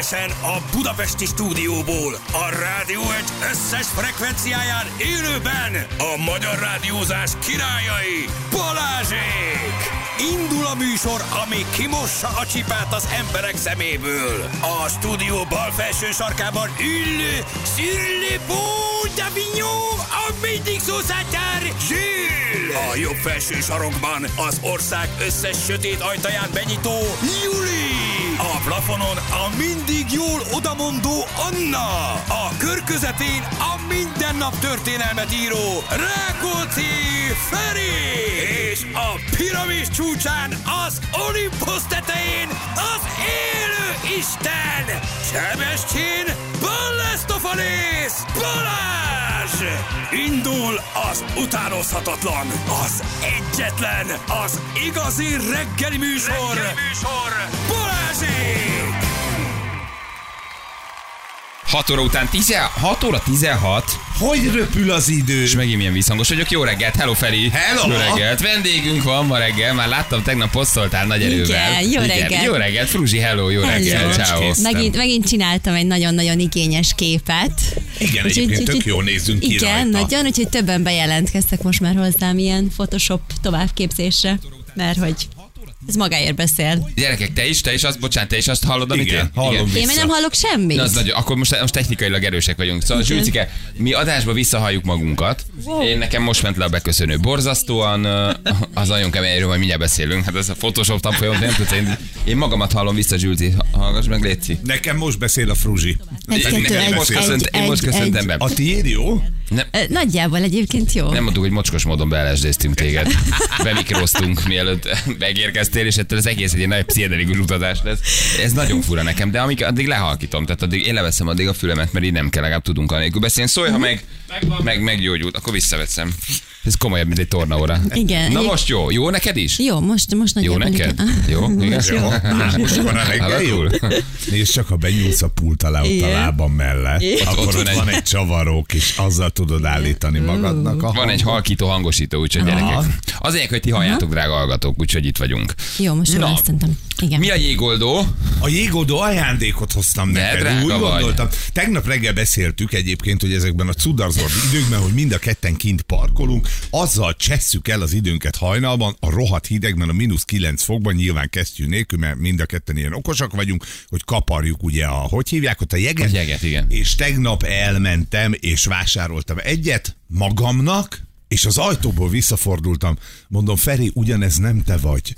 Egyenesen a Budapesti stúdióból, a rádió egy összes frekvenciáján élőben a magyar rádiózás királyai Balázsék! Indul a műsor, ami kimossa a csipát az emberek szeméből. A stúdió bal felső sarkában ülő Szürli Davignon, a mindig szószátár Zsill! A jobb felső sarokban az ország összes sötét ajtaján benyitó Juli! A plafonon a mindig jól odamondó Anna! A kör közepén a minden nap történelmet író Rákóczi Feri! És a piramis csúcsán az Olympus tetején az élő Isten! Sebestyén Ballestofalész Balázs! Indul az utánozhatatlan, az egyetlen, az igazi reggeli műsor! Reggeli műsor! Balázsék! 6 óra után 16 óra 16, Hogy röpül az idő? és megint milyen visszhangos vagyok. Jó reggelt, hello Feri! Hello! Jó reggelt, vendégünk van ma reggel, már láttam, tegnap posztoltál nagy erővel. Igen, jó reggelt. Jó reggelt, Fruzsi, hello, jó reggelt, Hello. ciao. Kész. Megint, megint csináltam egy nagyon-nagyon igényes képet. Igen, Úgyhogy- egyébként tök úgyhogy- jól nézzünk ki Igen, rajta. nagyon, úgyhogy többen bejelentkeztek most már hozzám ilyen Photoshop továbbképzésre, mert hogy ez magáért beszél. Gyerekek, te is, te is azt, bocsánat, te is azt hallod, amit Igen, én? hallom. Én még Vissza. nem hallok semmit. Na, az nagyon, akkor most, most technikailag erősek vagyunk. Szóval, Igen. Zsülcike, mi adásba visszahalljuk magunkat. Én nekem most ment le a beköszönő. Borzasztóan az nagyon kemény, erről majd mindjárt beszélünk. Hát ez a Photoshop tanfolyam, nem tudsz én, én magamat hallom vissza, Zsülci. Hallgass meg, Léci. Nekem most beszél a Fruzsi. Egy, Én, kettő, én, egy, most egy, köszönt, én most egy, köszöntem egy. be. A tiéd jó? Nem, Nagyjából egyébként jó. nem mondtuk, hogy mocskos módon beelesdéztünk téged. Bemikroztunk, mielőtt megérkeztél, és ettől az egész egy nagy pszichedelikus utazás lesz. Ez nagyon fura nekem, de amíg addig lehalkítom, tehát addig én leveszem addig a fülemet, mert így nem kell, legalább tudunk anélkül beszélni. Szólj, ha meg, meg meggyógyult, akkor visszaveszem. Ez komolyabb, mint egy tornaóra. Igen. Na most jó, jó neked is? Jó, most, most Jó nagyjából neked? Jó? Igen? Jó. Most van a reggel jó. Nézd csak, ha benyúlsz a pult alá ott a lábam mellett, Igen. akkor Ott ott, van egy- van egy csavaró és azzal tudod állítani magadnak a Van egy halkító hangosító, úgyhogy gyerekek. Az egyik, hogy ti halljátok, drága hallgatók, úgyhogy itt vagyunk. Jó, most jól szerintem. Igen. Mi a jégoldó? A jégoldó ajándékot hoztam De neked. drága Úgy vagy. gondoltam. Tegnap reggel beszéltük egyébként, hogy ezekben a cudarzord időkben, hogy mind a ketten kint parkolunk, azzal csesszük el az időnket hajnalban, a rohadt hidegben, a mínusz 9 fokban, nyilván kesztyű nélkül, mert mind a ketten ilyen okosak vagyunk, hogy kaparjuk ugye a, hogy hívják ott a jeget? A jeget, igen. És tegnap elmentem, és vásároltam egyet magamnak, és az ajtóból visszafordultam. Mondom, Feri, ugyanez nem te vagy.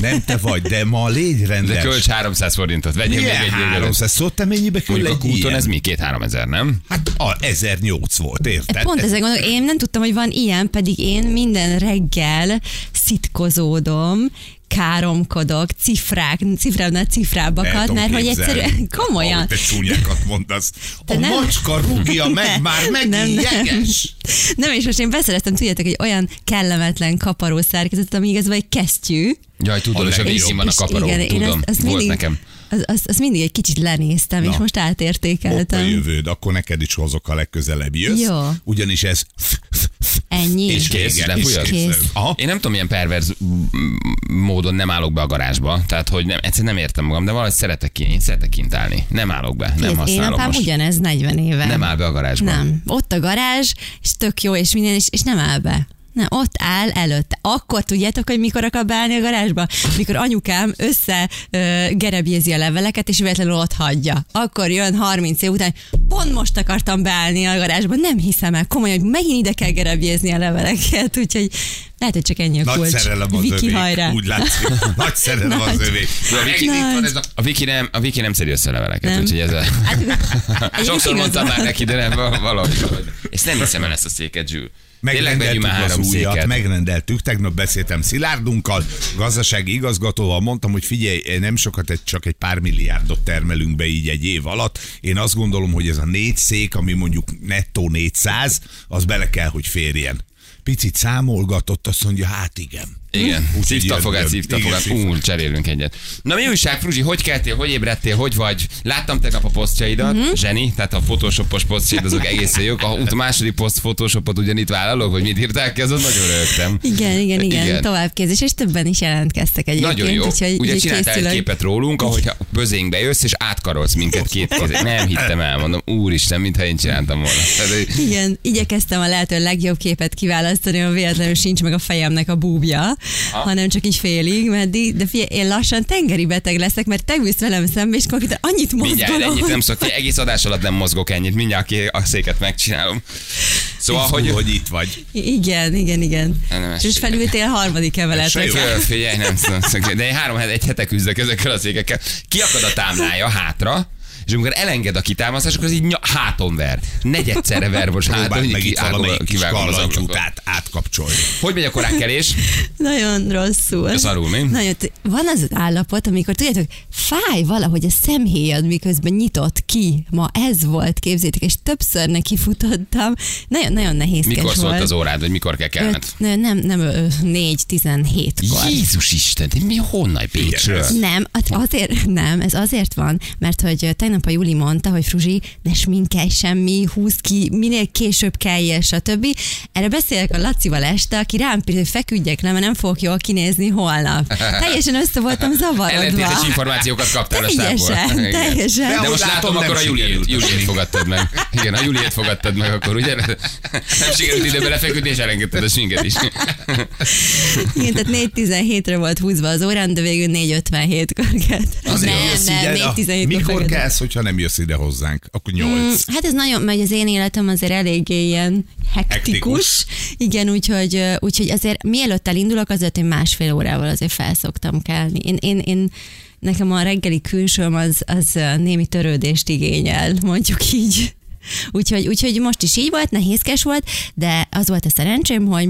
Nem te vagy, de ma légy De rendes. költs 300 forintot, vegyél még egy jégelet. 300? Szóval te mennyibe kerül Mondjuk a egy kúton ilyen? ez mi? Két-három ezer, nem? Hát a 1008 volt, érted? Pont ezzel gondolok, én nem tudtam, hogy van ilyen, pedig én minden reggel szitkozódom, káromkodok, cifrák, cifrálna cifrábbakat, mert hogy egyszerűen komolyan. Ahogy te csúnyákat mondasz. Te a nem- macska rúgja meg Nem, már nem, megint nem. jeges. Nem, és most én beszereztem, tudjátok, egy olyan kellemetlen kaparó szerkezet, ami igazából egy kesztyű. Jaj, tudod, A és a vízin van a kaparó, igen, én tudom. azt, azt Volt mindig, nekem. Az, az, az mindig egy kicsit lenéztem, Na. és most Hopp a átértékeltem. jövőd, akkor neked is hozok a legközelebb jössz. Jó. Ugyanis ez Ennyi. És kész, lefújod? is Kész. Aha. Én nem tudom, milyen perverz módon nem állok be a garázsba. Tehát, hogy nem, egyszerűen nem értem magam, de valahogy szeretek ki, én szeretek kint állni. Nem állok be, nem Kész. Én használom apám most. ugyanez 40 éve. Nem áll be a garázsba. Nem. Ott a garázs, és tök jó, és minden, és, és nem áll be. Nem, ott áll előtte. Akkor tudjátok, hogy mikor akar beállni a garázsba? Mikor anyukám össze ö, gerebjézi a leveleket, és véletlenül ott hagyja. Akkor jön 30 év után, pont most akartam beállni a garázsba, nem hiszem el, komolyan, hogy megint ide kell gerebjézni a leveleket, úgyhogy lehet, hogy csak ennyi a Nagy kulcs. szerelem az Viki, övé. hajrá. Úgy látszik. Nagy szerelem az Nagy. övé. Jó, a Viki, Nagy. van ez a, a Viki nem, a Viki nem szedi össze a leveleket, Nem. úgyhogy ez a... Hát, Sokszor mondtam már neki, de nem, valahogy. valahogy. Ezt nem hiszem el ezt a széket, Zsül. Megrendeltük az újat, széket. megrendeltük, tegnap beszéltem Szilárdunkkal, gazdasági igazgatóval, mondtam, hogy figyelj, nem sokat, csak egy pár milliárdot termelünk be így egy év alatt. Én azt gondolom, hogy ez a négy szék, ami mondjuk nettó 400, az bele kell, hogy férjen. Picit számolgatott, azt mondja, hát igen. Igen, Úgyhogy szívta jön, fogát, jön. szívta Igen, fogát. szívta. Úr, cserélünk egyet. Na mi újság, Fruzsi, hogy keltél, hogy ébredtél, hogy vagy? Láttam tegnap a posztjaidat, Mhm. zseni, tehát a photoshopos posztjaid azok egészen jók. A, a második poszt photoshopot ugyanitt vállalok, hogy mit írtál ki, azon nagyon rögtem. Igen, igen, igen, Igen. továbbképzés, és többen is jelentkeztek egyébként. Nagyon jó. Úgyhogy, Ugye csináltál egy képet rólunk, ahogy a bözénkbe jössz, és átkarolsz minket két kézzel. Nem hittem el, mondom, úristen, mintha én csináltam volna. Tehát, Igen, igyekeztem a lehető legjobb képet kiválasztani, hogy véletlenül sincs meg a fejemnek a búbja, hanem csak így félig, meddig, de figyelj, én lassan tengeri beteg leszek, mert te ülsz velem szembe, és konkrétan annyit Mindjárt mozgolom. ennyit nem szokta, egész adás alatt nem mozgok ennyit, mindjárt ki a széket megcsinálom. Szóval, Hogy, hogy... itt vagy. Igen, igen, igen. Nem, És felültél harmadik emeletre. Figyelj, nem tudom, de én három egy hete küzdök ezekkel a székekkel. Kiakad a támlája hátra, és amikor elenged a kitámasztás, akkor az így háton ver. Negyedszerre ver most háton, meg itt kivágom, az átkapcsolni. Hogy megy a koránkelés? Nagyon rosszul. Szarul, mi? Nagyon, van az az állapot, amikor tudjátok, fáj valahogy a szemhéjad, miközben nyitott ki. Ma ez volt, képzétek, és többször neki futottam. Nagyon, nagyon nehézkes Mikor szólt volt. az órád, hogy mikor kell kelned? Öt, nem, nem, nem, ö, négy, tizenhétkor. Jézus Isten, de mi honnan Pécsről? Nem, az- azért, nem, ez azért van, mert hogy tegnap a Juli mondta, hogy Fruzsi, ne sminkelj semmi, húz ki, minél később kelljél, stb. Erre beszélek a Lacival este, aki rám hogy feküdjek le, mert nem fogok jól kinézni holnap. Teljesen össze voltam zavarodva. Ellentétes információkat kaptál a. Teljesen, Igen. teljesen. De ahogy most látom, akkor a Juliét, a Juliét fogadtad meg. Igen, a Juliét fogadtad meg, akkor ugye? Nem sikerült időben lefeküdni, és elengedted a sminket is. Igen, tehát 4.17-re volt húzva az órán, de végül 4.57-kor kellett. Azért nem, nem, ide, a- 4.17-kor Mikor kelsz, hogyha nem jössz ide hozzánk? Akkor nyolc. Hát ez nagyon, mert az én életem azért eléggé ilyen hektikus. Hektikus. Igen, úgyhogy, úgyhogy azért mielőtt elindulok, azért én másfél órával azért felszoktam kelni. Én, én, én nekem a reggeli külsőm az, az némi törődést igényel, mondjuk így. Úgyhogy, úgyhogy most is így volt, nehézkes volt, de az volt a szerencsém, hogy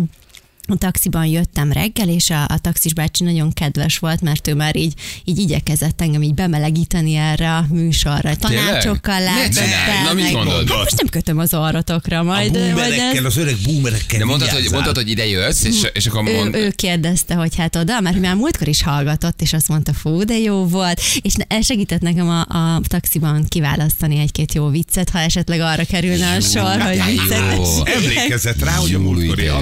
a taxiban jöttem reggel, és a, a taxis bácsi nagyon kedves volt, mert ő már így, így igyekezett engem így bemelegíteni erre a műsorra. Tanácsokkal láttam. csinálj, na mit mondod? Hát most nem kötöm az arratokra, A majd, majd boomerekkel, ez, az öreg boomerekkel De mondtad, hogy, mondtad, hogy ide jössz, és, és akkor ő, mond... ő kérdezte, hogy hát oda, mert már múltkor is hallgatott, és azt mondta, fú, de jó volt, és segített nekem a, a taxiban kiválasztani egy-két jó viccet, ha esetleg arra kerülne a sor, hogy de viccet jó. Emlékezett rá, hogy a múltkori jó.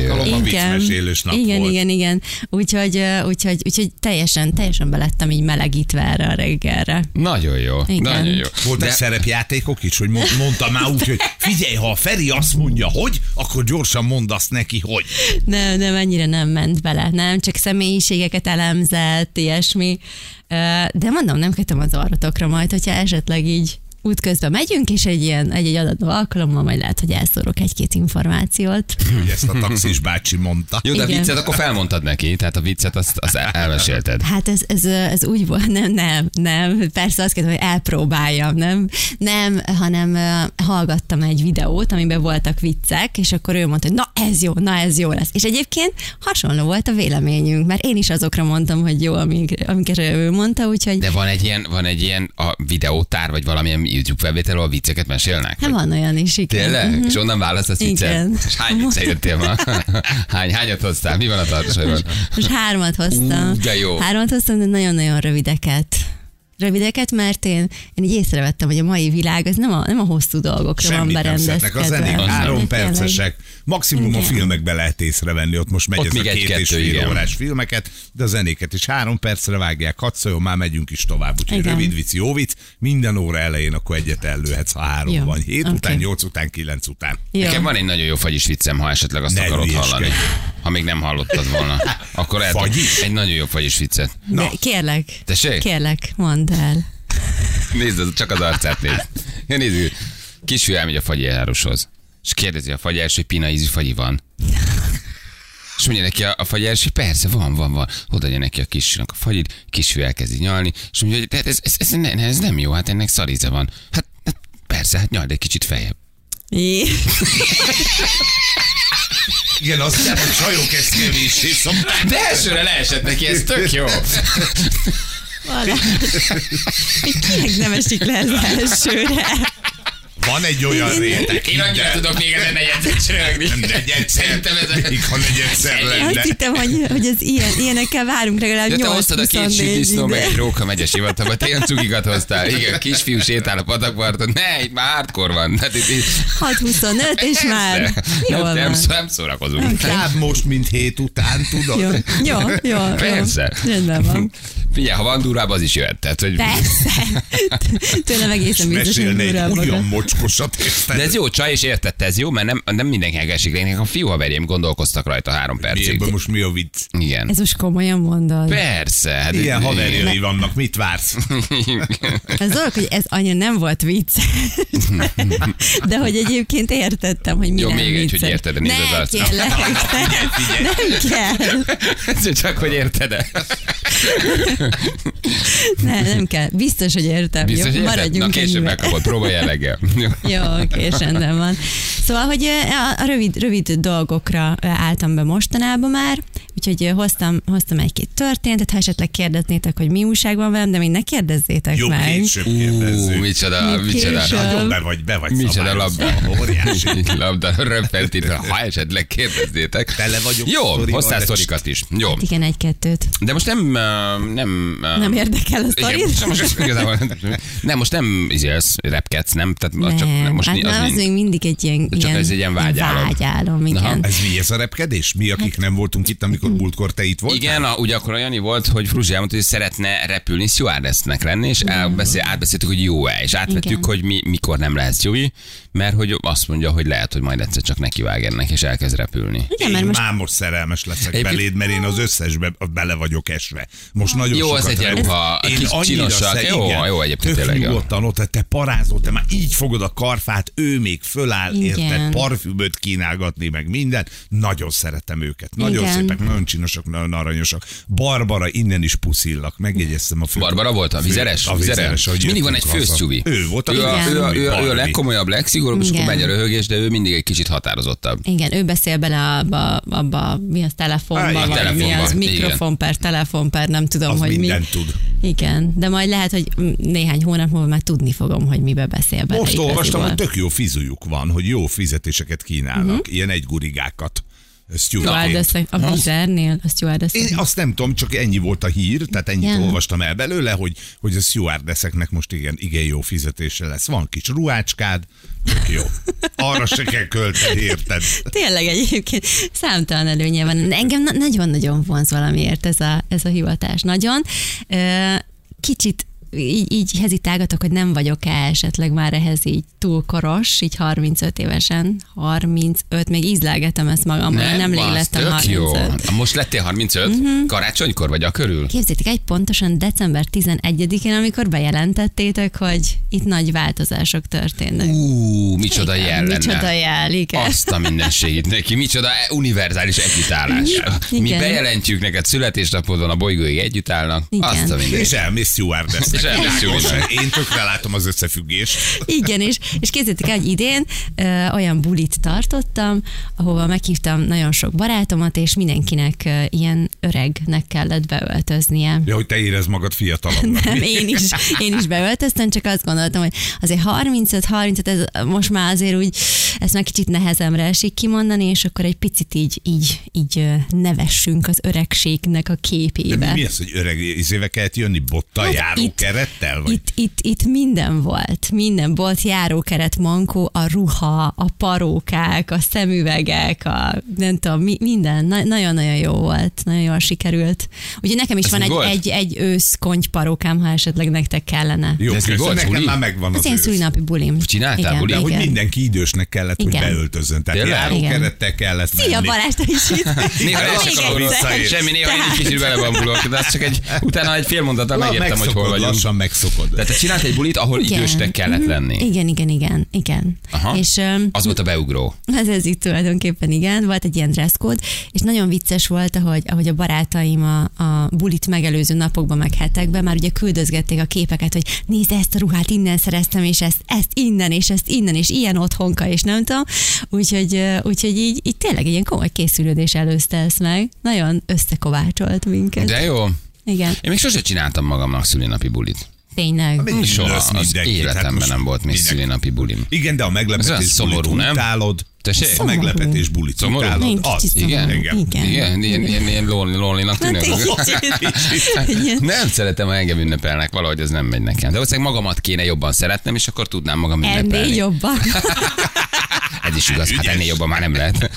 Viccmesélős nap igen, volt. igen, igen. Úgyhogy, úgyhogy, úgyhogy teljesen, teljesen belettem így melegítve erre a reggelre. Nagyon jó, Igen. nagyon jó. Voltak De- szerepjátékok is, hogy mond- mondtam már úgy, hogy figyelj, ha a Feri azt mondja, hogy, akkor gyorsan mondd azt neki, hogy. Nem, nem, ennyire nem ment bele. Nem, csak személyiségeket elemzett, ilyesmi. De mondom, nem kötöm az arratokra majd, hogyha esetleg így útközben megyünk, és egy ilyen egy-egy adató alkalommal majd lehet, hogy elszórok egy-két információt. Hogy ezt a taxis bácsi mondta. Jó, de a viccet akkor felmondtad neki, tehát a viccet azt, azt el- elmesélted. Hát ez, ez, ez úgy volt, nem, nem, nem. Persze azt kérdezem, hogy elpróbáljam, nem? Nem, hanem hallgattam egy videót, amiben voltak viccek, és akkor ő mondta, hogy na ez jó, na ez jó lesz. És egyébként hasonló volt a véleményünk, mert én is azokra mondtam, hogy jó, amik, amiket ő mondta, úgyhogy De van egy ilyen, van egy ilyen a videótár, vagy valamilyen YouTube felvétel, ahol vicceket mesélnek? hát van olyan is, igen. Tényleg? Mhm. És onnan választasz viccet? És hány vicce jöttél ma? Hány, hányat hoztál? Mi van a tartosaiban? Most hármat hoztam. Ú, de jó. Hármat hoztam, de nagyon-nagyon rövideket. Rövideket, mert én, én így észrevettem, hogy a mai világ az nem a, nem a hosszú dolgokra van Semmit nem berendezkedve. A Az három nem. percesek. Maximum a Igen. filmekbe lehet észrevenni, ott most megy Ott ez még a két és fél igen. órás filmeket, de a zenéket is három percre vágják, hadd szóljon, már megyünk is tovább. Úgyhogy Igen. rövid vicc, jó vicc, minden óra elején akkor egyet ellőhetsz, ha három Jó. van. Hét Oké. után, nyolc után, kilenc után. Jó. Nekem van egy nagyon jó fagyis viccem, ha esetleg azt Ne akarod hülyeskedj. hallani. Ha még nem hallottad volna. Akkor el egy nagyon jó fagyis viccet. Na. De kérlek, Tessék? kérlek, mondd el. Nézd, csak az arcát nézd. Ja, nézd, kisfiú elmegy a fagyjároshoz, és kérdezi a fagyjáros, hogy pina ízű fagyi van. És mondja neki a, a fagyjáros, hogy persze, van, van, van. Odaadja neki a kisfiúnak a fagyit, kisfiú elkezdi nyalni, és mondja, hogy tehát ez, ez, ez, ne, ez nem jó, hát ennek szaríze van. Hát, hát persze, hát nyald egy kicsit feljebb. Igen, azt hiszem, hogy csajok ezt kevéssé szokták. De elsőre leesett neki, ez tök jó. Valami. Még kinek nem esik le az elsőre? Van egy olyan réteg. Én annyira tudok még ezen negyedszer csörögni. Nem negyedszer. Szerintem ez Még ha negyedszer Azt lenne. hittem, hogy, hogy az ilyen, ilyenekkel várunk legalább De te 8 hoztad a két sütisznó, meg egy róka megyes hivatalba, te ilyen cukikat hoztál. Igen, kisfiú sétál a patakparton. Ne, itt már hardcore van. Hát itt, itt, 6-25, és már nem, nem, van. nem szórakozunk. Kb. most, mint hét után, tudod? Jó, jó, jó. jó. Persze. Rendben van. Figyelj, ha van durvább, az is jöhet. Tehát, hogy... Persze. Tőlem egészen biztos, hogy olyan mocskosat, érted? De ez jó, csaj, és értette, ez jó, mert nem, nem mindenkinek esik. Nekem a fiú haverjaim gondolkoztak rajta három percig. Ebből most mi a vicc? Igen. Ez most komolyan mondod. Persze. Hát Ilyen haverjai vannak, mit vársz? Az dolog, hogy ez annyira nem volt vicc. De hogy egyébként értettem, hogy mi Jó, nem még egy, hogy érted, de nézd ne, az arcra. kérlek, ne, nem kell. Ez csak, hogy érted? Ne, nem kell. Biztos, hogy értem. Biztos, Jó, hogy érted? Na maradjunk később megkapod, próbálj eleggel. Jó, oké, rendben van. Szóval, hogy a, a rövid, rövid dolgokra álltam be mostanában már, úgyhogy ö, hoztam, hoztam egy-két történetet, ha esetleg kérdeznétek, hogy mi újság van velem, de még ne kérdezzétek Jobb meg. később Ú, kérdezzük. micsoda, Mi micsoda. később? Nagyon be vagy, be vagy Micsoda labda. Óriási. Labda röppentit, ha esetleg kérdezzétek. Tele vagyok Jó, sztorival, hoztál de- sztorikat is. Jó. Igen, egy-kettőt. De most nem... uh, Nem, uh, Nem érdekel a igen, sztori? most, most igazából, nem, most nem izélsz, repkedsz, nem? Tehát az csak, nem, most hát az, az nincs. még mindig egy ilyen, Csak ilyen, ez egy ilyen vágyálom. vágyálom igen. Aha. Ez mi ez a repkedés? Mi, akik nem voltunk itt, amikor múltkor te itt voltál? Igen, a, ugye akkor olyan volt, hogy Fruzsi elmondta, hogy szeretne repülni, stewardessnek lenni, és elbeszél, átbeszéltük, hogy jó-e, és átvettük, Igen. hogy mi, mikor nem lehetsz jó, mert hogy azt mondja, hogy lehet, hogy majd egyszer csak nekivág ennek, és elkezd repülni. Igen, Én mert most már most szerelmes leszek Egyébként- beléd, mert én az összesbe bele vagyok esve. Most nagyon Jó, az sokat egy ilyen repül- ruha, Én kis csinosak. szer- Jó, igen, jó, egyébként tök tényleg nyugodtan ott, te parázol, te már így fogod a karfát, ő még föláll, érted, parfümöt kínálgatni, meg minden. Nagyon szeretem őket. Nagyon Igen. szépek, nagyon csinosak, nagyon aranyosak. Barbara innen is puszillak, megjegyeztem a fő. Barbara volt a vizeres? A vizeres, hogy és mindig van egy főzcsúvi. Ő volt a ő, a, Igen. ő, a, ő, a, ő a legkomolyabb, legszigorúbb, és akkor Igen. megy a röhögés, de ő mindig egy kicsit határozottabb. Igen, ő beszél bele abba, abba mi az telefonba, Á, igen, vagy mi az igen. mikrofon per telefon per nem tudom, Az hogy mi. tud. Igen, de majd lehet, hogy néhány hónap múlva már tudni fogom, hogy mibe beszél bele. Most olvastam, hogy tök jó fizujuk van, hogy jó fizetéseket kínálnak, uh-huh. ilyen egygurigákat. Stewardessek, a vizernél, a stewardessek. Én azt nem tudom, csak ennyi volt a hír, tehát ennyit Igen. olvastam el belőle, hogy, hogy a stewardesseknek most igen, igen jó fizetése lesz. Van kis ruhácskád, tök jó. Arra se kell költeni, érted? Tényleg egyébként számtalan előnye van. Engem na- nagyon-nagyon vonz valamiért ez a, ez a hivatás. Nagyon. Kicsit így, így hezitálgatok, hogy nem vagyok-e esetleg már ehhez így túl koros, így 35 évesen, 35, még ízlelgetem ezt magam, nem, lettem tök 35. jó. Most lettél 35? Mhm. Karácsonykor vagy a körül? Képzétek egy pontosan december 11-én, amikor bejelentettétek, hogy itt nagy változások történnek. Ú, micsoda Igen, jel lenne. Micsoda jel, igen. Azt a mindenségét neki, micsoda univerzális együttállás. Mi bejelentjük neked születésnapodon a bolygóig együtt állnak. Igen. Azt a És mindenségét. elmész stewardessnek. Stewardessnek. Én tökre látom az összefüggést. Igen, és, és képzeljétek el, hogy idén ö, olyan bulit tartottam, ahova meghívtam nagyon sok barátomat, és mindenkinek ö, ilyen öregnek kellett beöltöznie. Ja, hogy te érez magad fiatalabbnak. Nem, én is, én is beöltöztem, csak azt gondoltam, hogy azért 35-35, ez most már azért úgy, ezt már kicsit nehezemre esik kimondani, és akkor egy picit így, így, így nevessünk az öregségnek a De képébe. mi, mi az, hogy öreg izébe kellett jönni bottal, Hát járó itt- kerettel? Vagy? Itt, itt, itt minden volt. Minden volt, járókeret, mankó, a ruha, a parókák, a szemüvegek, a nem tudom, mi, minden. Na, nagyon-nagyon jó volt. Nagyon jól sikerült. Ugye nekem is Ez van egy, volt? egy, egy ősz parókám, ha esetleg nektek kellene. Jó, De ez volt, nekem buli? már megvan az, Az én szülinapi bulim. Csináltál? De hogy mindenki idősnek kellett, hogy Igen. beöltözön. Tehát járókerettel kellett Szia menni. Balázs, te is itt. Néha el még se kapom egyszer. vissza, semmi, néha én egy kicsit belebambulok, de az csak egy, utána egy fél mondattal La, megértem, hogy hol vagyunk. Lassan megszokod. Tehát te csinált egy bulit, ahol Igen. idősnek kellett Mhm. lenni. Igen, igen, igen, igen. Aha. És Az volt a beugró. Ez, ez itt tulajdonképpen igen, volt egy ilyen dresszkód, és nagyon vicces volt, ahogy, ahogy a barátaim a, a bulit megelőző napokban, meg hetekben már ugye küldözgették a képeket, hogy nézd ezt a ruhát innen szereztem, és ezt, ezt innen, és ezt innen, és ilyen otthonka, és nem tudom. Úgyhogy, úgyhogy így, így tényleg egy ilyen komoly készülődés előzte ezt meg. Nagyon összekovácsolt minket. De jó. Igen. Én még sose csináltam magamnak szülinapi bulit. Tényleg. Mindig Soha lősz az mindenkit, hát életemben most nem volt még szülinapi bulim. Igen, de a Ez meglepetés bulit nem? utálod. Tessék? A meglepetés bulit Szomorú? utálod. Nincs Az. igen? Igen. Igen. Igen, ilyen, ilyen, ilyen lonely, lonely-nak tűnök. Igen. Nem szeretem, ha engem ünnepelnek, valahogy ez nem megy nekem. De valószínűleg magamat kéne jobban szeretnem, és akkor tudnám magam ünnepelni. Ennél jobban. Ez is igaz, hát ennél jobban már nem lehet.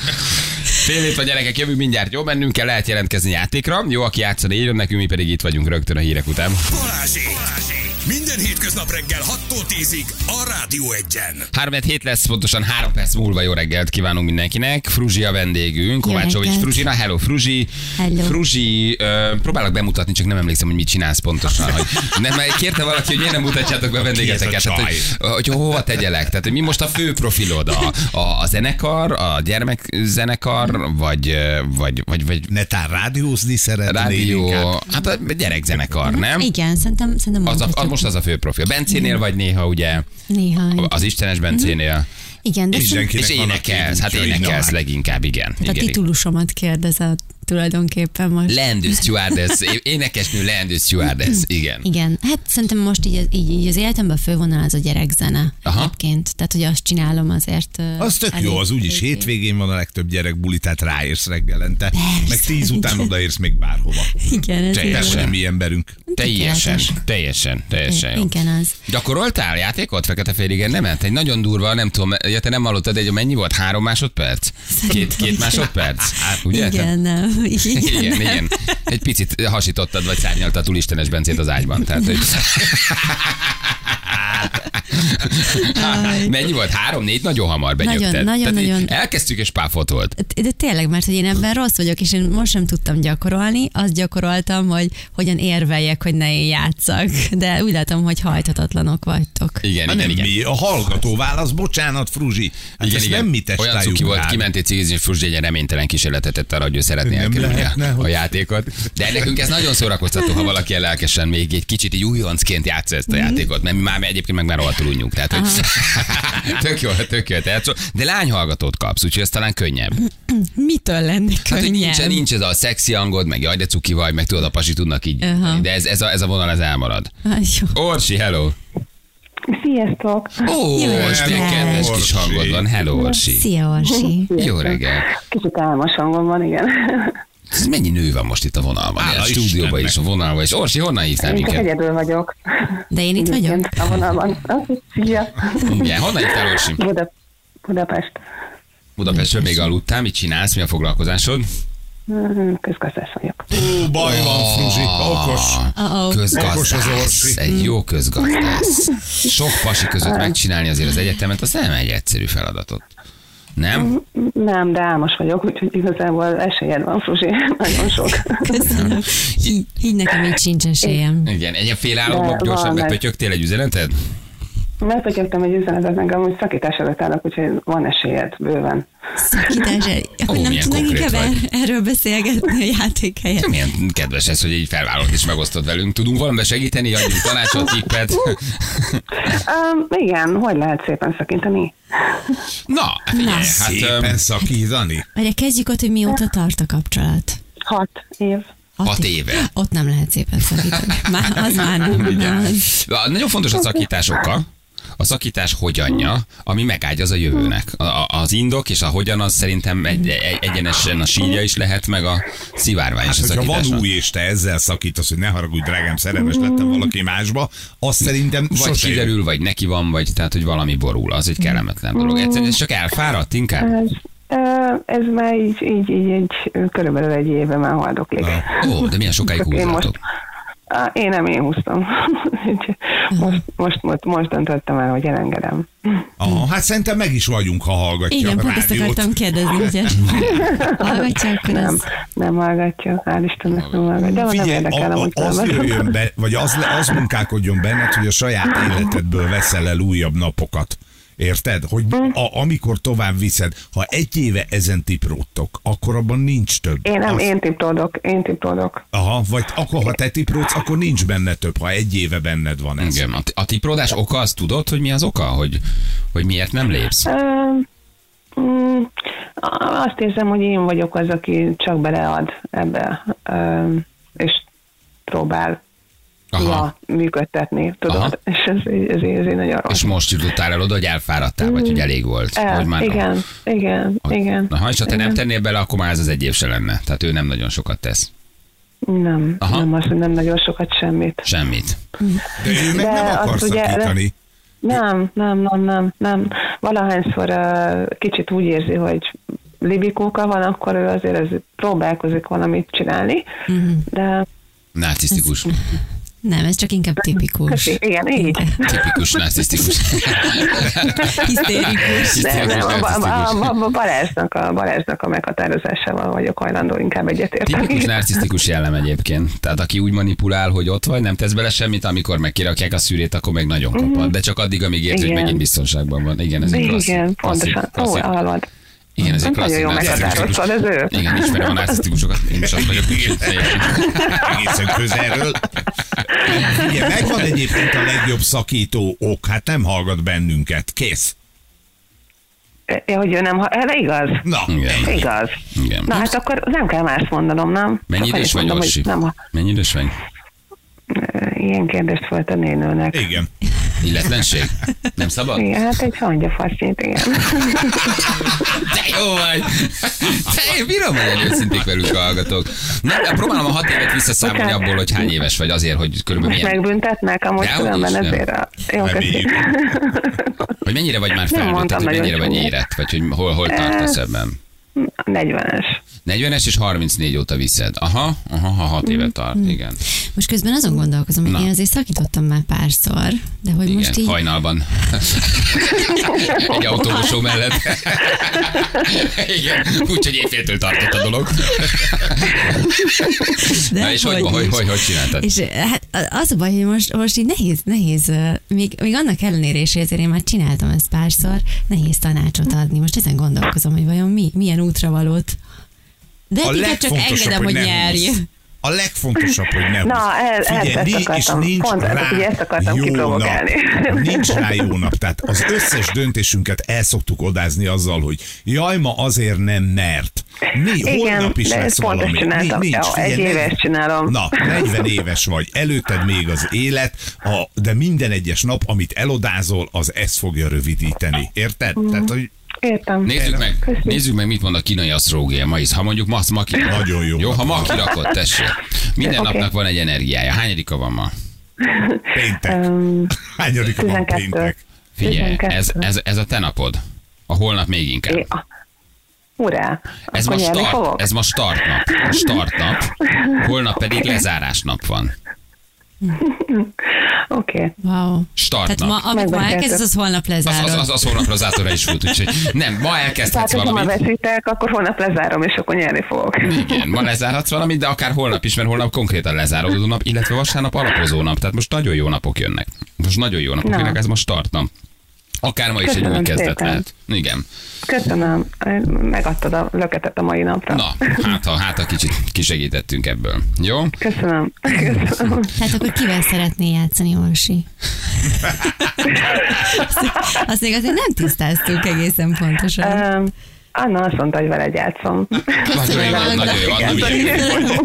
Fél év a gyerekek, jövünk mindjárt. Jó, bennünk kell lehet jelentkezni játékra. Jó, aki játszani írjon nekünk, mi pedig itt vagyunk rögtön a hírek után. Balázsék! Minden hétköznap reggel 6-tól 10-ig a Rádió 1-en. 3 hét lesz, pontosan 3 perc múlva jó reggelt kívánunk mindenkinek. Fruzsi a vendégünk, Kovácsovics. Fruzsina. Hello, Fruzsi. Hello. Fruzsi, ö, próbálok bemutatni, csak nem emlékszem, hogy mit csinálsz pontosan. Hogy nem, mert kérte valaki, hogy miért nem mutatjátok be a vendégeteket. Tehát, hogy, hogy hova tegyelek. Tehát, hogy mi most a fő profilod? A, a, a zenekar, a gyermekzenekar, vagy, vagy, vagy, vagy Netán rádiózni szeretnél rádió, inkább. hát a gyerekzenekar, nem? Igen, szerintem, szerintem Az a. most az a fő profil. Bencénél vagy néha, ugye? Néha. Az Istenes Bencénél. Igen, de És vannak énekelsz, hát énekelsz leginkább, igen. tehát a igen. titulusomat kérdezett tulajdonképpen most. Leendő stewardess, énekesnő leendő stewardess, igen. Igen, hát szerintem most így, így, így az életemben a fővonal az a gyerekzene Aha. egyébként. Tehát, hogy azt csinálom azért. Az tök jó, az úgyis hétvégén van a legtöbb gyerek buli, tehát ráérsz reggelente. Meg tíz után odaérsz még bárhova. Igen, ez Teljesen. mi emberünk. Teljesen, teljesen, teljesen jó. Igen, az. Gyakoroltál játékot fekete féligen? Nem, hát egy nagyon durva, nem tudom, ja, te nem hallottad, egy mennyi volt? Három másodperc? Két, két másodperc? Hát, ugye? Igen, nem. Igen, Igen, igen. Egy picit hasítottad, vagy szárnyaltad túl Istenes Bencét az ágyban. Tehát, hogy... Mennyi volt? Három, négy? Nagyon hamar benyögted. Nagyon, nagyon, Tehát nagyon. Elkezdtük, és páfolt volt. De tényleg, mert hogy én ebben rossz vagyok, és én most sem tudtam gyakorolni, azt gyakoroltam, hogy hogyan érveljek, hogy ne én játszak. De úgy látom, hogy hajthatatlanok vagytok. Igen, igen, nem igen. mi, a hallgató válasz, bocsánat, Fruzsi. Hát igen, ezt igen. nem mi Olyan cuki volt, rád. kiment egy cigizni, Fruzsi egy reménytelen kísérletet tett arra, hogy ő szeretné Nem elkerülni lehetne, a, a játékot. De nekünk ez nagyon szórakoztató, ha valaki lelkesen még egy kicsit így újoncként játsza ezt a játékot, mert mi már egyébként meg már rohadtul unjunk. Tehát, hogy tök jó, tök jó. Tehát, de lányhallgatót kapsz, úgyhogy ez talán könnyebb. Mitől lenni Hát, hogy nincs, könnyebb? nincs ez a szexi hangod, meg jaj, de cuki vagy, meg tudod, a pasi tudnak így. Aha. De ez, ez, a, ez a vonal, ez elmarad. Ah, jó. Orsi, hello! Sziasztok! Ó, Jó most milyen kedves kis hangod van. Hello, Orsi. Szia, Orsi. Jó reggel. Kicsit álmos hangom van, igen. Ez mennyi nő van most itt a vonalban? Hála a stúdióban is, a vonalban is. Orsi, honnan hívtál minket? egyedül vagyok. De én itt vagyok. A vonalban. Szia! Igen, honnan hívtál, Orsi? Buda, Budapest. Budapestről még aludtál, mit csinálsz, mi a foglalkozásod? Mm, Közgazdás vagyok. Ó, baj van, Fruzsi, okos. Uh-oh. Okos az Közgazdász, Orsi. egy jó közgazdász. Sok pasi között megcsinálni azért az egyetemet, az nem egy egyszerű feladatot. Nem? Nem, de álmos vagyok, úgyhogy igazából esélyed van, Fruzsi. Nagyon sok. Köszönöm. Így, nekem így sincs esélyem. Igen, egy ilyen félállóban De gyorsan van, megpötyögtél egy üzeneted? Megpötyögtem egy üzenetet, meg amúgy szakítás előtt állok, úgyhogy van esélyed bőven. Szakítás, hogy nem milyen tudnak konkrét inkább vagy. er- erről beszélgetni a játék helyett. Milyen kedves ez, hogy így felvállalod és megosztod velünk. Tudunk valamiben segíteni, adjunk tanácsot, tippet. Um, igen, hogy lehet szépen szakítani? Na, figyelj, Na. hát... Szépen öm, szakítani. Várj, kezdjük ott, hogy mióta tart a kapcsolat. Hat év. Hat éve. Ott nem lehet szépen szakítani. Már, az már nem. Igen. Az. Nagyon fontos a szakítás oka. A szakítás hogyanja, ami megágyaz a jövőnek. A, a, az indok és a hogyan az szerintem egy, egy, egyenesen a sírja is lehet, meg a szivárvány is Hát, a hogyha van új, és te ezzel szakítasz, hogy ne haragudj, drágám, szerelmes lettem valaki másba, azt szerintem Vagy sose kiderül, vagy neki van, vagy tehát, hogy valami borul. Az egy kellemetlen dolog. Egyszerűen ez csak elfáradt inkább. Ez, már így, így, így egy, körülbelül egy éve már haldoklik. Ó, de milyen sokáig húzzátok. Á, én nem, én húztam. Most, most, most, most döntöttem el, hogy elengedem. Aha, hát szerintem meg is vagyunk, ha hallgatja Igen, a pont ezt akartam kérdezni, ugye? Hallgatja, akkor Nem, az... nem hallgatja, hál' Istennek nem hallgatja. De nem Figyelj, érdekel, a, a, az jöjjön be, vagy az, az munkálkodjon benned, hogy a saját életedből veszel el újabb napokat. Érted? Hogy a, amikor tovább viszed, ha egy éve ezen tipródtok, akkor abban nincs több. Én nem, Az- én tipródok, én tipródok. Aha, vagy akkor, ha te tipródsz, akkor nincs benne több, ha egy éve benned van ez. Igen, a, a tipródás oka, azt tudod, hogy mi az oka? Hogy, hogy miért nem lépsz? Mm, azt érzem, hogy én vagyok az, aki csak belead ebbe, és próbál Aha. működtetni, tudod? Aha. És ez, így- ez, így- ez így nagyon rossz. És most jutottál el oda, hogy elfáradtál, vagy hogy elég volt? El, vagy már igen, igen, igen. Na, ha és ha te nem igen. tennél bele, akkor már ez az egy év se lenne. Tehát ő nem nagyon sokat tesz. Nem, Aha. nem azt, hogy nem nagyon sokat semmit. Semmit. De ő meg De nem akar azt ugye- szakítani. Nem, nem, nem, nem, nem. Valahányszor uh, kicsit úgy érzi, hogy libikóka van, akkor ő azért ez próbálkozik valamit csinálni, de Narcisztikus. Nem, ez csak inkább tipikus. köszi, igen, így. Tipikus narcisztikus. Hisztérikus. Nem, nem, a, a, a, Balázsnak, a Balázsnak a meghatározásával vagyok hajlandó inkább egyetérteni. Tipikus narcisztikus jellem egyébként. Tehát aki úgy manipulál, hogy ott vagy, nem tesz bele semmit, amikor meg kirakják a szűrét, akkor meg nagyon kapad. De csak addig, amíg érzi, hogy megint biztonságban van. Igen, ez egy klasszik. Igen, klasszik, pontosan. Ó, klasszik. hallod. Igen, ez egy Nagyon klasszik jó narcisztikus. meghatároztad, ez ő. Igen, ismerem a narcisztikusokat, én is azt vagyok. Egészen közelről. Ugye, megvan egyébként a legjobb szakító ok, hát nem hallgat bennünket. Kész. Ja, hogy ő nem, ha- erre igaz? Na, Igen. Igaz. Igen. Na hát akkor nem kell más mondanom, nem? Mennyi idős vagy, Orsi? Nem, ha- Mennyi idős vagy? ilyen kérdést föltenni egy nőnek. igen. Illetlenség? Nem szabad? Igen, hát egy hangyafasznyit, igen. De jó vagy! Te én bírom, hogy őszinték velünk a hallgatók. Na, próbálom a hat évet visszaszámolni Bocsánat. abból, hogy hány éves vagy azért, hogy körülbelül Most milyen, megbüntetnek, amúgy Dehogy különben is, nem. ezért a... Jó, köszi. Hogy mennyire vagy már felnőtt, hogy mennyire vagy érett, vagy hogy hol, hol tartasz ebben. 40-es. 40-es és 34 óta viszed. Aha, aha, ha 6 éve tart, igen. Most közben azon gondolkozom, hogy Na. én azért szakítottam már párszor, de hogy Igen, most így... hajnalban. Egy autómosó mellett. Igen, úgyhogy éjféltől tartott a dolog. De Na és hogy, hogy, hogy, hogy, hogy csináltad? És hát az a baj, hogy most, most így nehéz, nehéz, még, még annak ellenére is, azért én már csináltam ezt párszor, nehéz tanácsot adni. Most ezen gondolkozom, hogy vajon mi, milyen útravalót. De A titeket csak legfontosabb, engedem, hogy hogy nyerj. húzz. A legfontosabb, hogy ne Na, ez- Figyelj, ezt és nincs Pont rá ugye ezt akartam jó nap. Nincs rá jó nap. Tehát az összes döntésünket el szoktuk odázni azzal, hogy jaj, ma azért nem mert. Mi, Igen, holnap is lesz valami. nincs, Jó, figyelj, egy éves csinálom. Na, 40 éves vagy, előtted még az élet, a, de minden egyes nap, amit elodázol, az ezt fogja rövidíteni. Érted? Mm. Tehát, hogy Értem. Nézzük meg, Köszi. nézzük meg, mit mond a kínai asztrógia ma is. Ha mondjuk ma, ma ki... Nagyon jó. Jó, ha ma kirakod, tessék. Minden Oké. napnak van egy energiája. Hányadika van ma? péntek. Um, Hányadik van 12. péntek? Figyelj, 12. ez, ez, ez a te napod. A holnap még inkább. é- Urá, Ez ma, start, fogok? ez ma start nap. Start nap. Holnap pedig lezárás nap van. Oké. Wow. Start Tehát ma, amit ma elkezdesz, az holnap Az, lezárod. az, az, az holnapra zátóra is fut, úgyhogy nem, ma elkezdhetsz Tehát, hogyha ma valamit. veszítek, akkor holnap lezárom, és akkor nyerni fogok. Igen, ma lezárhatsz valamit, de akár holnap is, mert holnap konkrétan lezáródó nap, illetve vasárnap alapozó nap. Tehát most nagyon jó napok jönnek. Most nagyon jó napok Na. jönnek, ez most start nap. Akár ma is egy Köszönöm új kezdet szépen. lehet. Igen. Köszönöm, megadtad a löketet a mai napra. Na, hát ha, hát ha kicsit kisegítettünk ebből. Jó? Köszönöm. Köszönöm. Tehát akkor kivel szeretnél játszani, Orsi? Azt- Azt még azért nem tisztáztuk egészen pontosan. Um, Anna azt mondta, hogy veled játszom. Nagyon jó, nagyon jó, Anna mi,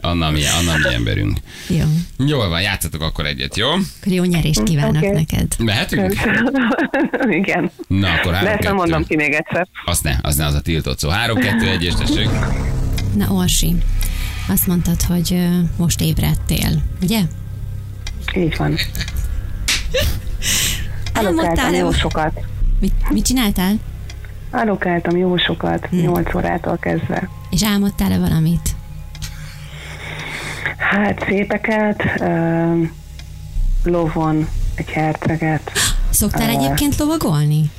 Anna mi, Anna mi emberünk. Jó. Jól van, játszatok akkor egyet, jó? Akkor jó nyerést kívánok Oké. neked. Mehetünk? Igen. Na, akkor De három, ezt nem mondom kettő. ki még egyszer. Azt ne, az ne, az a tiltott szó. Három, kettő, egy, és tessék. Na, Orsi, azt mondtad, hogy most ébredtél, ugye? Így van. Álmodtál-e? jó sokat. Mit, mit csináltál? Alokáltam jó sokat, Hm. 8 órától kezdve. És álmodtál-e valamit? Hát szépeket, ö, lovon egy herceget. Szoktál Ö. egyébként lovagolni?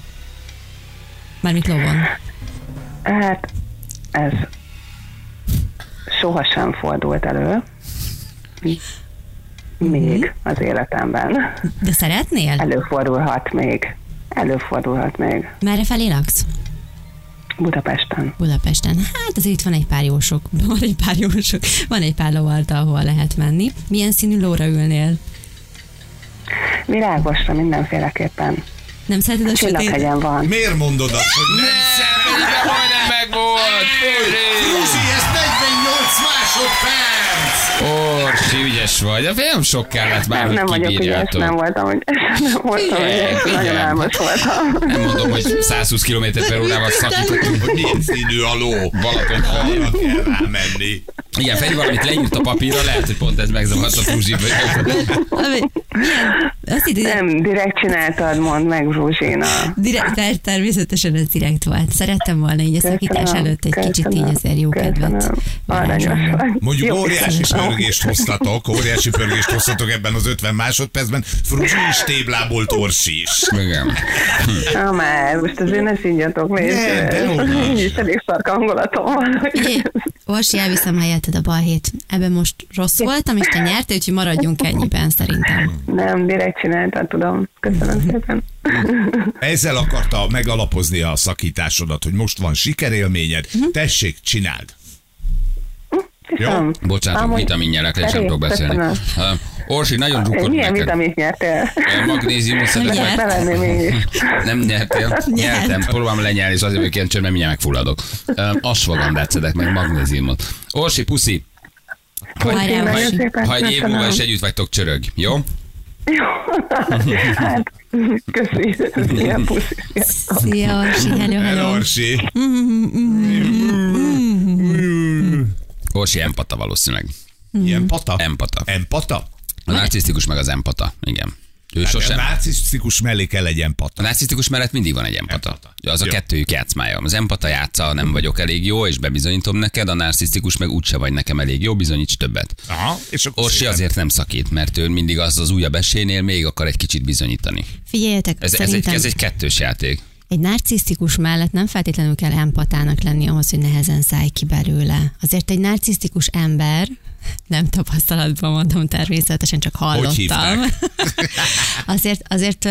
Mármint lovon. Hát ez sohasem fordult elő. Még az életemben. De szeretnél? Előfordulhat még. Előfordulhat még. Merre felé laksz? Budapesten. Budapesten. Hát azért itt van egy pár jó sok, van egy pár jó sok, van egy pár lovarta, ahol lehet menni. Milyen színű lóra ülnél? Virágosra mindenféleképpen. Nem szereted a sötét? Csillaghegyen van. Miért mondod azt, hogy nem De majdnem meg volt! Fúzi, ez 48 másodperc! Orsi, ügyes vagy. A nem sok kellett már, Nem, hogy nem vagyok ügyes, nem voltam, hogy nem voltam Igen, ügyes, nagyon álmos voltam. Nem mondom, hogy 120 km per órával szakítottunk, Hogy milyen színű a ló. Balaton kell rámenni. Igen, Feri valamit leírt a papírra, lehet, hogy pont ez megzavart a Fruzsi. Hogy Nem, direkt csináltad, mondd meg, Zsuzsina. direkt, ter- természetesen ez direkt volt. Szerettem volna így a szakítás előtt egy kicsit így azért jó kedvet. Mondjuk óriási. Pörgést hoztatok, óriási pörgést hoztatok ebben az 50 másodpercben. Fruzsi is téblából Orsi is. Igen. Na már, most azért ne szígyatok, hogy Így is elég szark hangulatom van. Orsi, elviszem helyetted a balhét. Ebben most rossz voltam, és te nyertél, úgyhogy maradjunk ennyiben szerintem. Nem, direkt csináltad, tudom. Köszönöm szépen. Ezzel akarta megalapozni a szakításodat, hogy most van sikerélményed. Tessék, csináld. Köszönöm. Bocsánat, Amúgy- vitamin nyelek, és nem Elég, tudok beszélni. köszönöm. Orsi, nagyon drukkod Milyen neked. vitamint nyertél? Magnéziumot. Bevenném én is. Nem nyertél? Nyertem. Próbálom lenyelni, és azért vagyok ilyen csönd, mert mindjárt megfulladok. Asvagandát szedek meg, magnéziumot. Orsi, puszi, szépen ha egy év múlva is együtt vagytok, csörög, jó? Jó. Hát, köszi. Ilyen puszi. Szia, Orsi, hello, El hello. Orsi. Orsi empata valószínűleg. Ilyen pata? Empata. Empata? A narcisztikus meg az empata, igen. Ő Hát sosem. A narcisztikus mellé kell egy A empata. narcisztikus mellett mindig van egy empata. Empata. Az a Jó. kettőjük játszmája. Az empata játsza, nem vagyok elég jó, és bebizonyítom neked, a narcisztikus meg úgyse vagy nekem elég jó, bizonyíts többet. Aha, és akkor Orsi szépen- azért nem szakít, mert ő mindig az az újabb esélynél még akar egy kicsit bizonyítani. Figyeljetek, Ez, ez, egy, ez egy kettős játék. Egy narcisztikus mellett nem feltétlenül kell empatának lenni ahhoz, hogy nehezen szállj ki belőle. Azért egy narcisztikus ember, nem tapasztalatban mondom természetesen, csak hallottam. azért, azért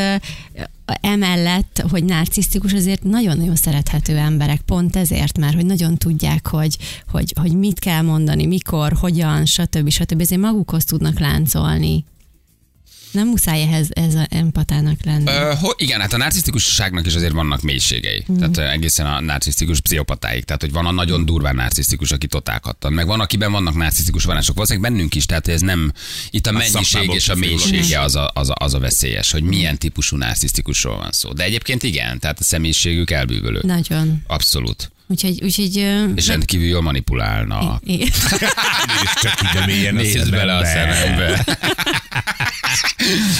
emellett, hogy narcisztikus, azért nagyon-nagyon szerethető emberek, pont ezért, mert hogy nagyon tudják, hogy, hogy, hogy mit kell mondani, mikor, hogyan, stb. stb. Ezért magukhoz tudnak láncolni. Nem muszáj ehhez ez a empatának lenni. Ö, ho, igen, hát a narcisztikusságnak is azért vannak mélységei. Mhm. Tehát egészen a narcisztikus pszichopatáig. Tehát, hogy van a nagyon durván narcisztikus, aki totálhattan. Meg van, akiben vannak narcisztikus vonások. Valószínűleg bennünk is, tehát ez nem, itt a mennyiség szakmából és a mélysége az a, az, a, az a veszélyes, hogy milyen típusú narcisztikusról van szó. De egyébként igen, tehát a személyiségük elbűvölő. Nagyon. Abszolút. Úgyhogy, úgyhogy És rendkívül jól manipulálna. Nézd csak ide mélyen a Nézd bele a szemembe.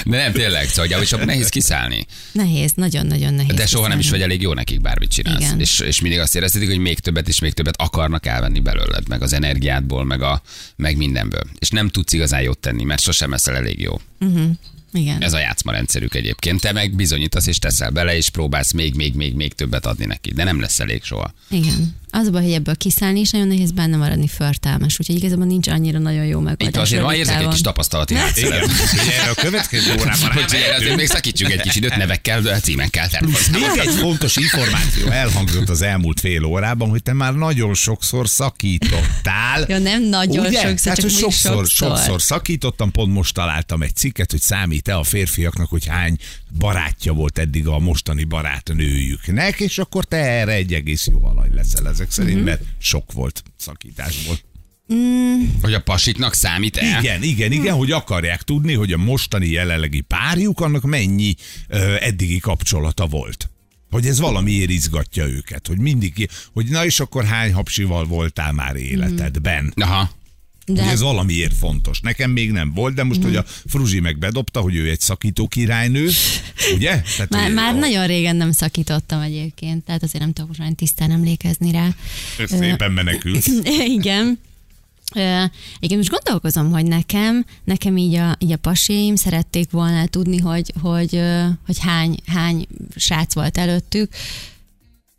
De nem tényleg, szóval hogy nehéz kiszállni. nehéz, nagyon-nagyon nehéz. De soha nem is vagy kiszállni. elég jó nekik, bármit csinálsz. Igen. És, és mindig azt éreztetik, hogy még többet és még többet akarnak elvenni belőled, meg az energiádból, meg, a, meg mindenből. És nem tudsz igazán jót tenni, mert sosem leszel elég jó. Igen. Ez a játszma rendszerük egyébként. Te meg bizonyítasz és teszel bele, és próbálsz még, még, még, még többet adni neki, de nem lesz elég soha. Igen. Az a baj, hogy ebből kiszállni is nagyon nehéz benne maradni förtelmes, úgyhogy igazából nincs annyira nagyon jó megoldás. Itt azért rövid érzek egy kis tapasztalati Igen, hátszeret. erre a következő órában Hogy azért még szakítsunk egy kis időt nevekkel, címekkel. Még egy fontos információ elhangzott az elmúlt fél órában, hogy te már nagyon sokszor szakítottál. Ja, nem nagyon Ugye? sokszor, Tehát, csak még sokszor, sokszor. sokszor szakítottam, pont most találtam egy cikket, hogy számít-e a férfiaknak, hogy hány barátja volt eddig a mostani barátnőjüknek, és akkor te erre egy egész jó alany leszel ezek szerint, Mhm. mert sok volt szakításból. Hogy a pasiknak számít el? Igen, igen, igen, hogy akarják tudni, hogy a mostani jelenlegi párjuk, annak mennyi ö, eddigi kapcsolata volt. Hogy ez valamiért izgatja őket, hogy mindig, hogy na és akkor hány hapsival voltál már életedben. Aha. De Hogy ez valamiért fontos. Nekem még nem volt, de most, hogy a Fruzsi meg bedobta, hogy ő egy szakító királynő, ugye? Tehát, már, hogy- már nagyon régen nem szakítottam egyébként, tehát azért nem tudok olyan tisztán emlékezni rá. Szépen menekült. Igen. Igen, most gondolkozom, hogy nekem, nekem így a, így a paséim szerették volna tudni, hogy, hogy, hogy hány, hány srác volt előttük,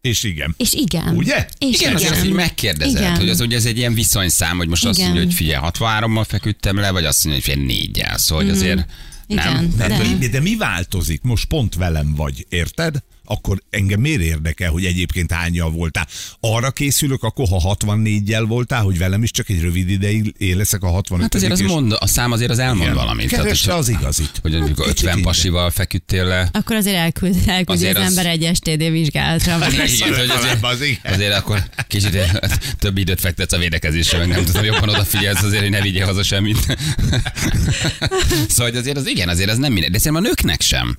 És igen. és igen. Ugye? És Igen, azért azt így megkérdezed, Igen. hogy az ugye ez egy ilyen viszonyszám, hogy most azt Igen. mondja, hogy figyelj, 63-mal feküdtem le, vagy azt mondja, hogy figyelj, négyel. Szóval, hogy azért Igen, nem. de- De, de mi változik? Most pont velem vagy, érted? Akkor engem miért érdekel, hogy egyébként hányjal voltál? Arra készülök, akkor ha 64-jel voltál, hogy velem is csak egy rövid ideig éleszek a 65 Hát azért az és- mond, a szám azért az elmond Igen. valamit. Keresd az igazit. Hogy amikor Kicsit 50 minden. pasival feküdtél le. Akkor azért elküld, elküld Azért az, az- ember egy STD vizsgálatra. Igen, hogy azért, azért akkor kicsit több időt fektetsz a védekezésre, meg nem tudom, jobban odafigyelsz azért, hogy ne vigyél haza semmit. szóval azért az igen, azért az nem minden. De szerintem a nőknek sem.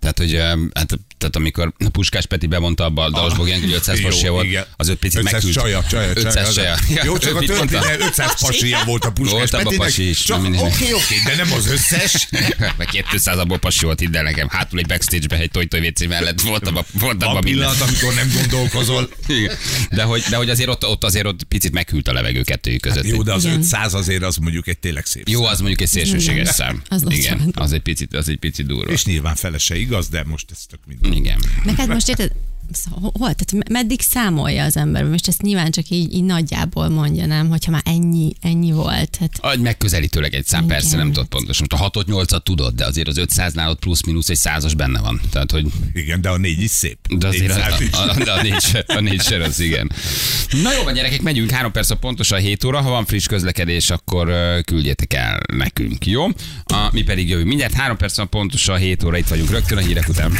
Tehát, hogy hát, tehát amikor a Puskás Peti bemondta abba a Dalos Bogyan, hogy 500 Jó, pasia volt, igen. az öt picit 500 megküld. csaja, csaja, 500 csaja. Ja, Jó, csak a történet 500 pasia volt a Puskás Volt Petinek. pasi is, Csak oké, oké, de nem az összes. Meg 200 abból pasi volt, hidd el nekem. Hátul egy backstage-be egy toj WC mellett volt abban, volt A abban minden. pillanat, amikor nem gondolkozol. Igen. De hogy, de hogy azért ott, ott azért ott picit meghűlt a levegő kettőjük között. Jó, de az Igen. 500 azért az mondjuk egy tényleg szép Jó, az mondjuk egy szélsőséges szám. Igen, az egy picit, az egy picit durva. És nyilván felese igaz, de most ez tök mindegy. Igen. Meg hát most érted, szóval hol, tehát me- meddig számolja az ember? Most ezt nyilván csak így, így nagyjából mondja, nem? Hogyha már ennyi, ennyi volt. Hát Egy megközelítőleg egy szám, Igen. persze nem tudod pontosan. A 6 8 tudod, de azért az 500 nálad plusz-minusz egy százas benne van. Tehát, hogy Igen, de a négy is szép. de azért a, 400 is. a, a, a, négy, a négy ser az igen. Na jó van, gyerekek, megyünk három perc a pontosan 7 óra. Ha van friss közlekedés, akkor küldjétek el nekünk, jó? A, mi pedig jövünk mindjárt három perc a pontosan 7 óra, itt vagyunk rögtön a hírek után.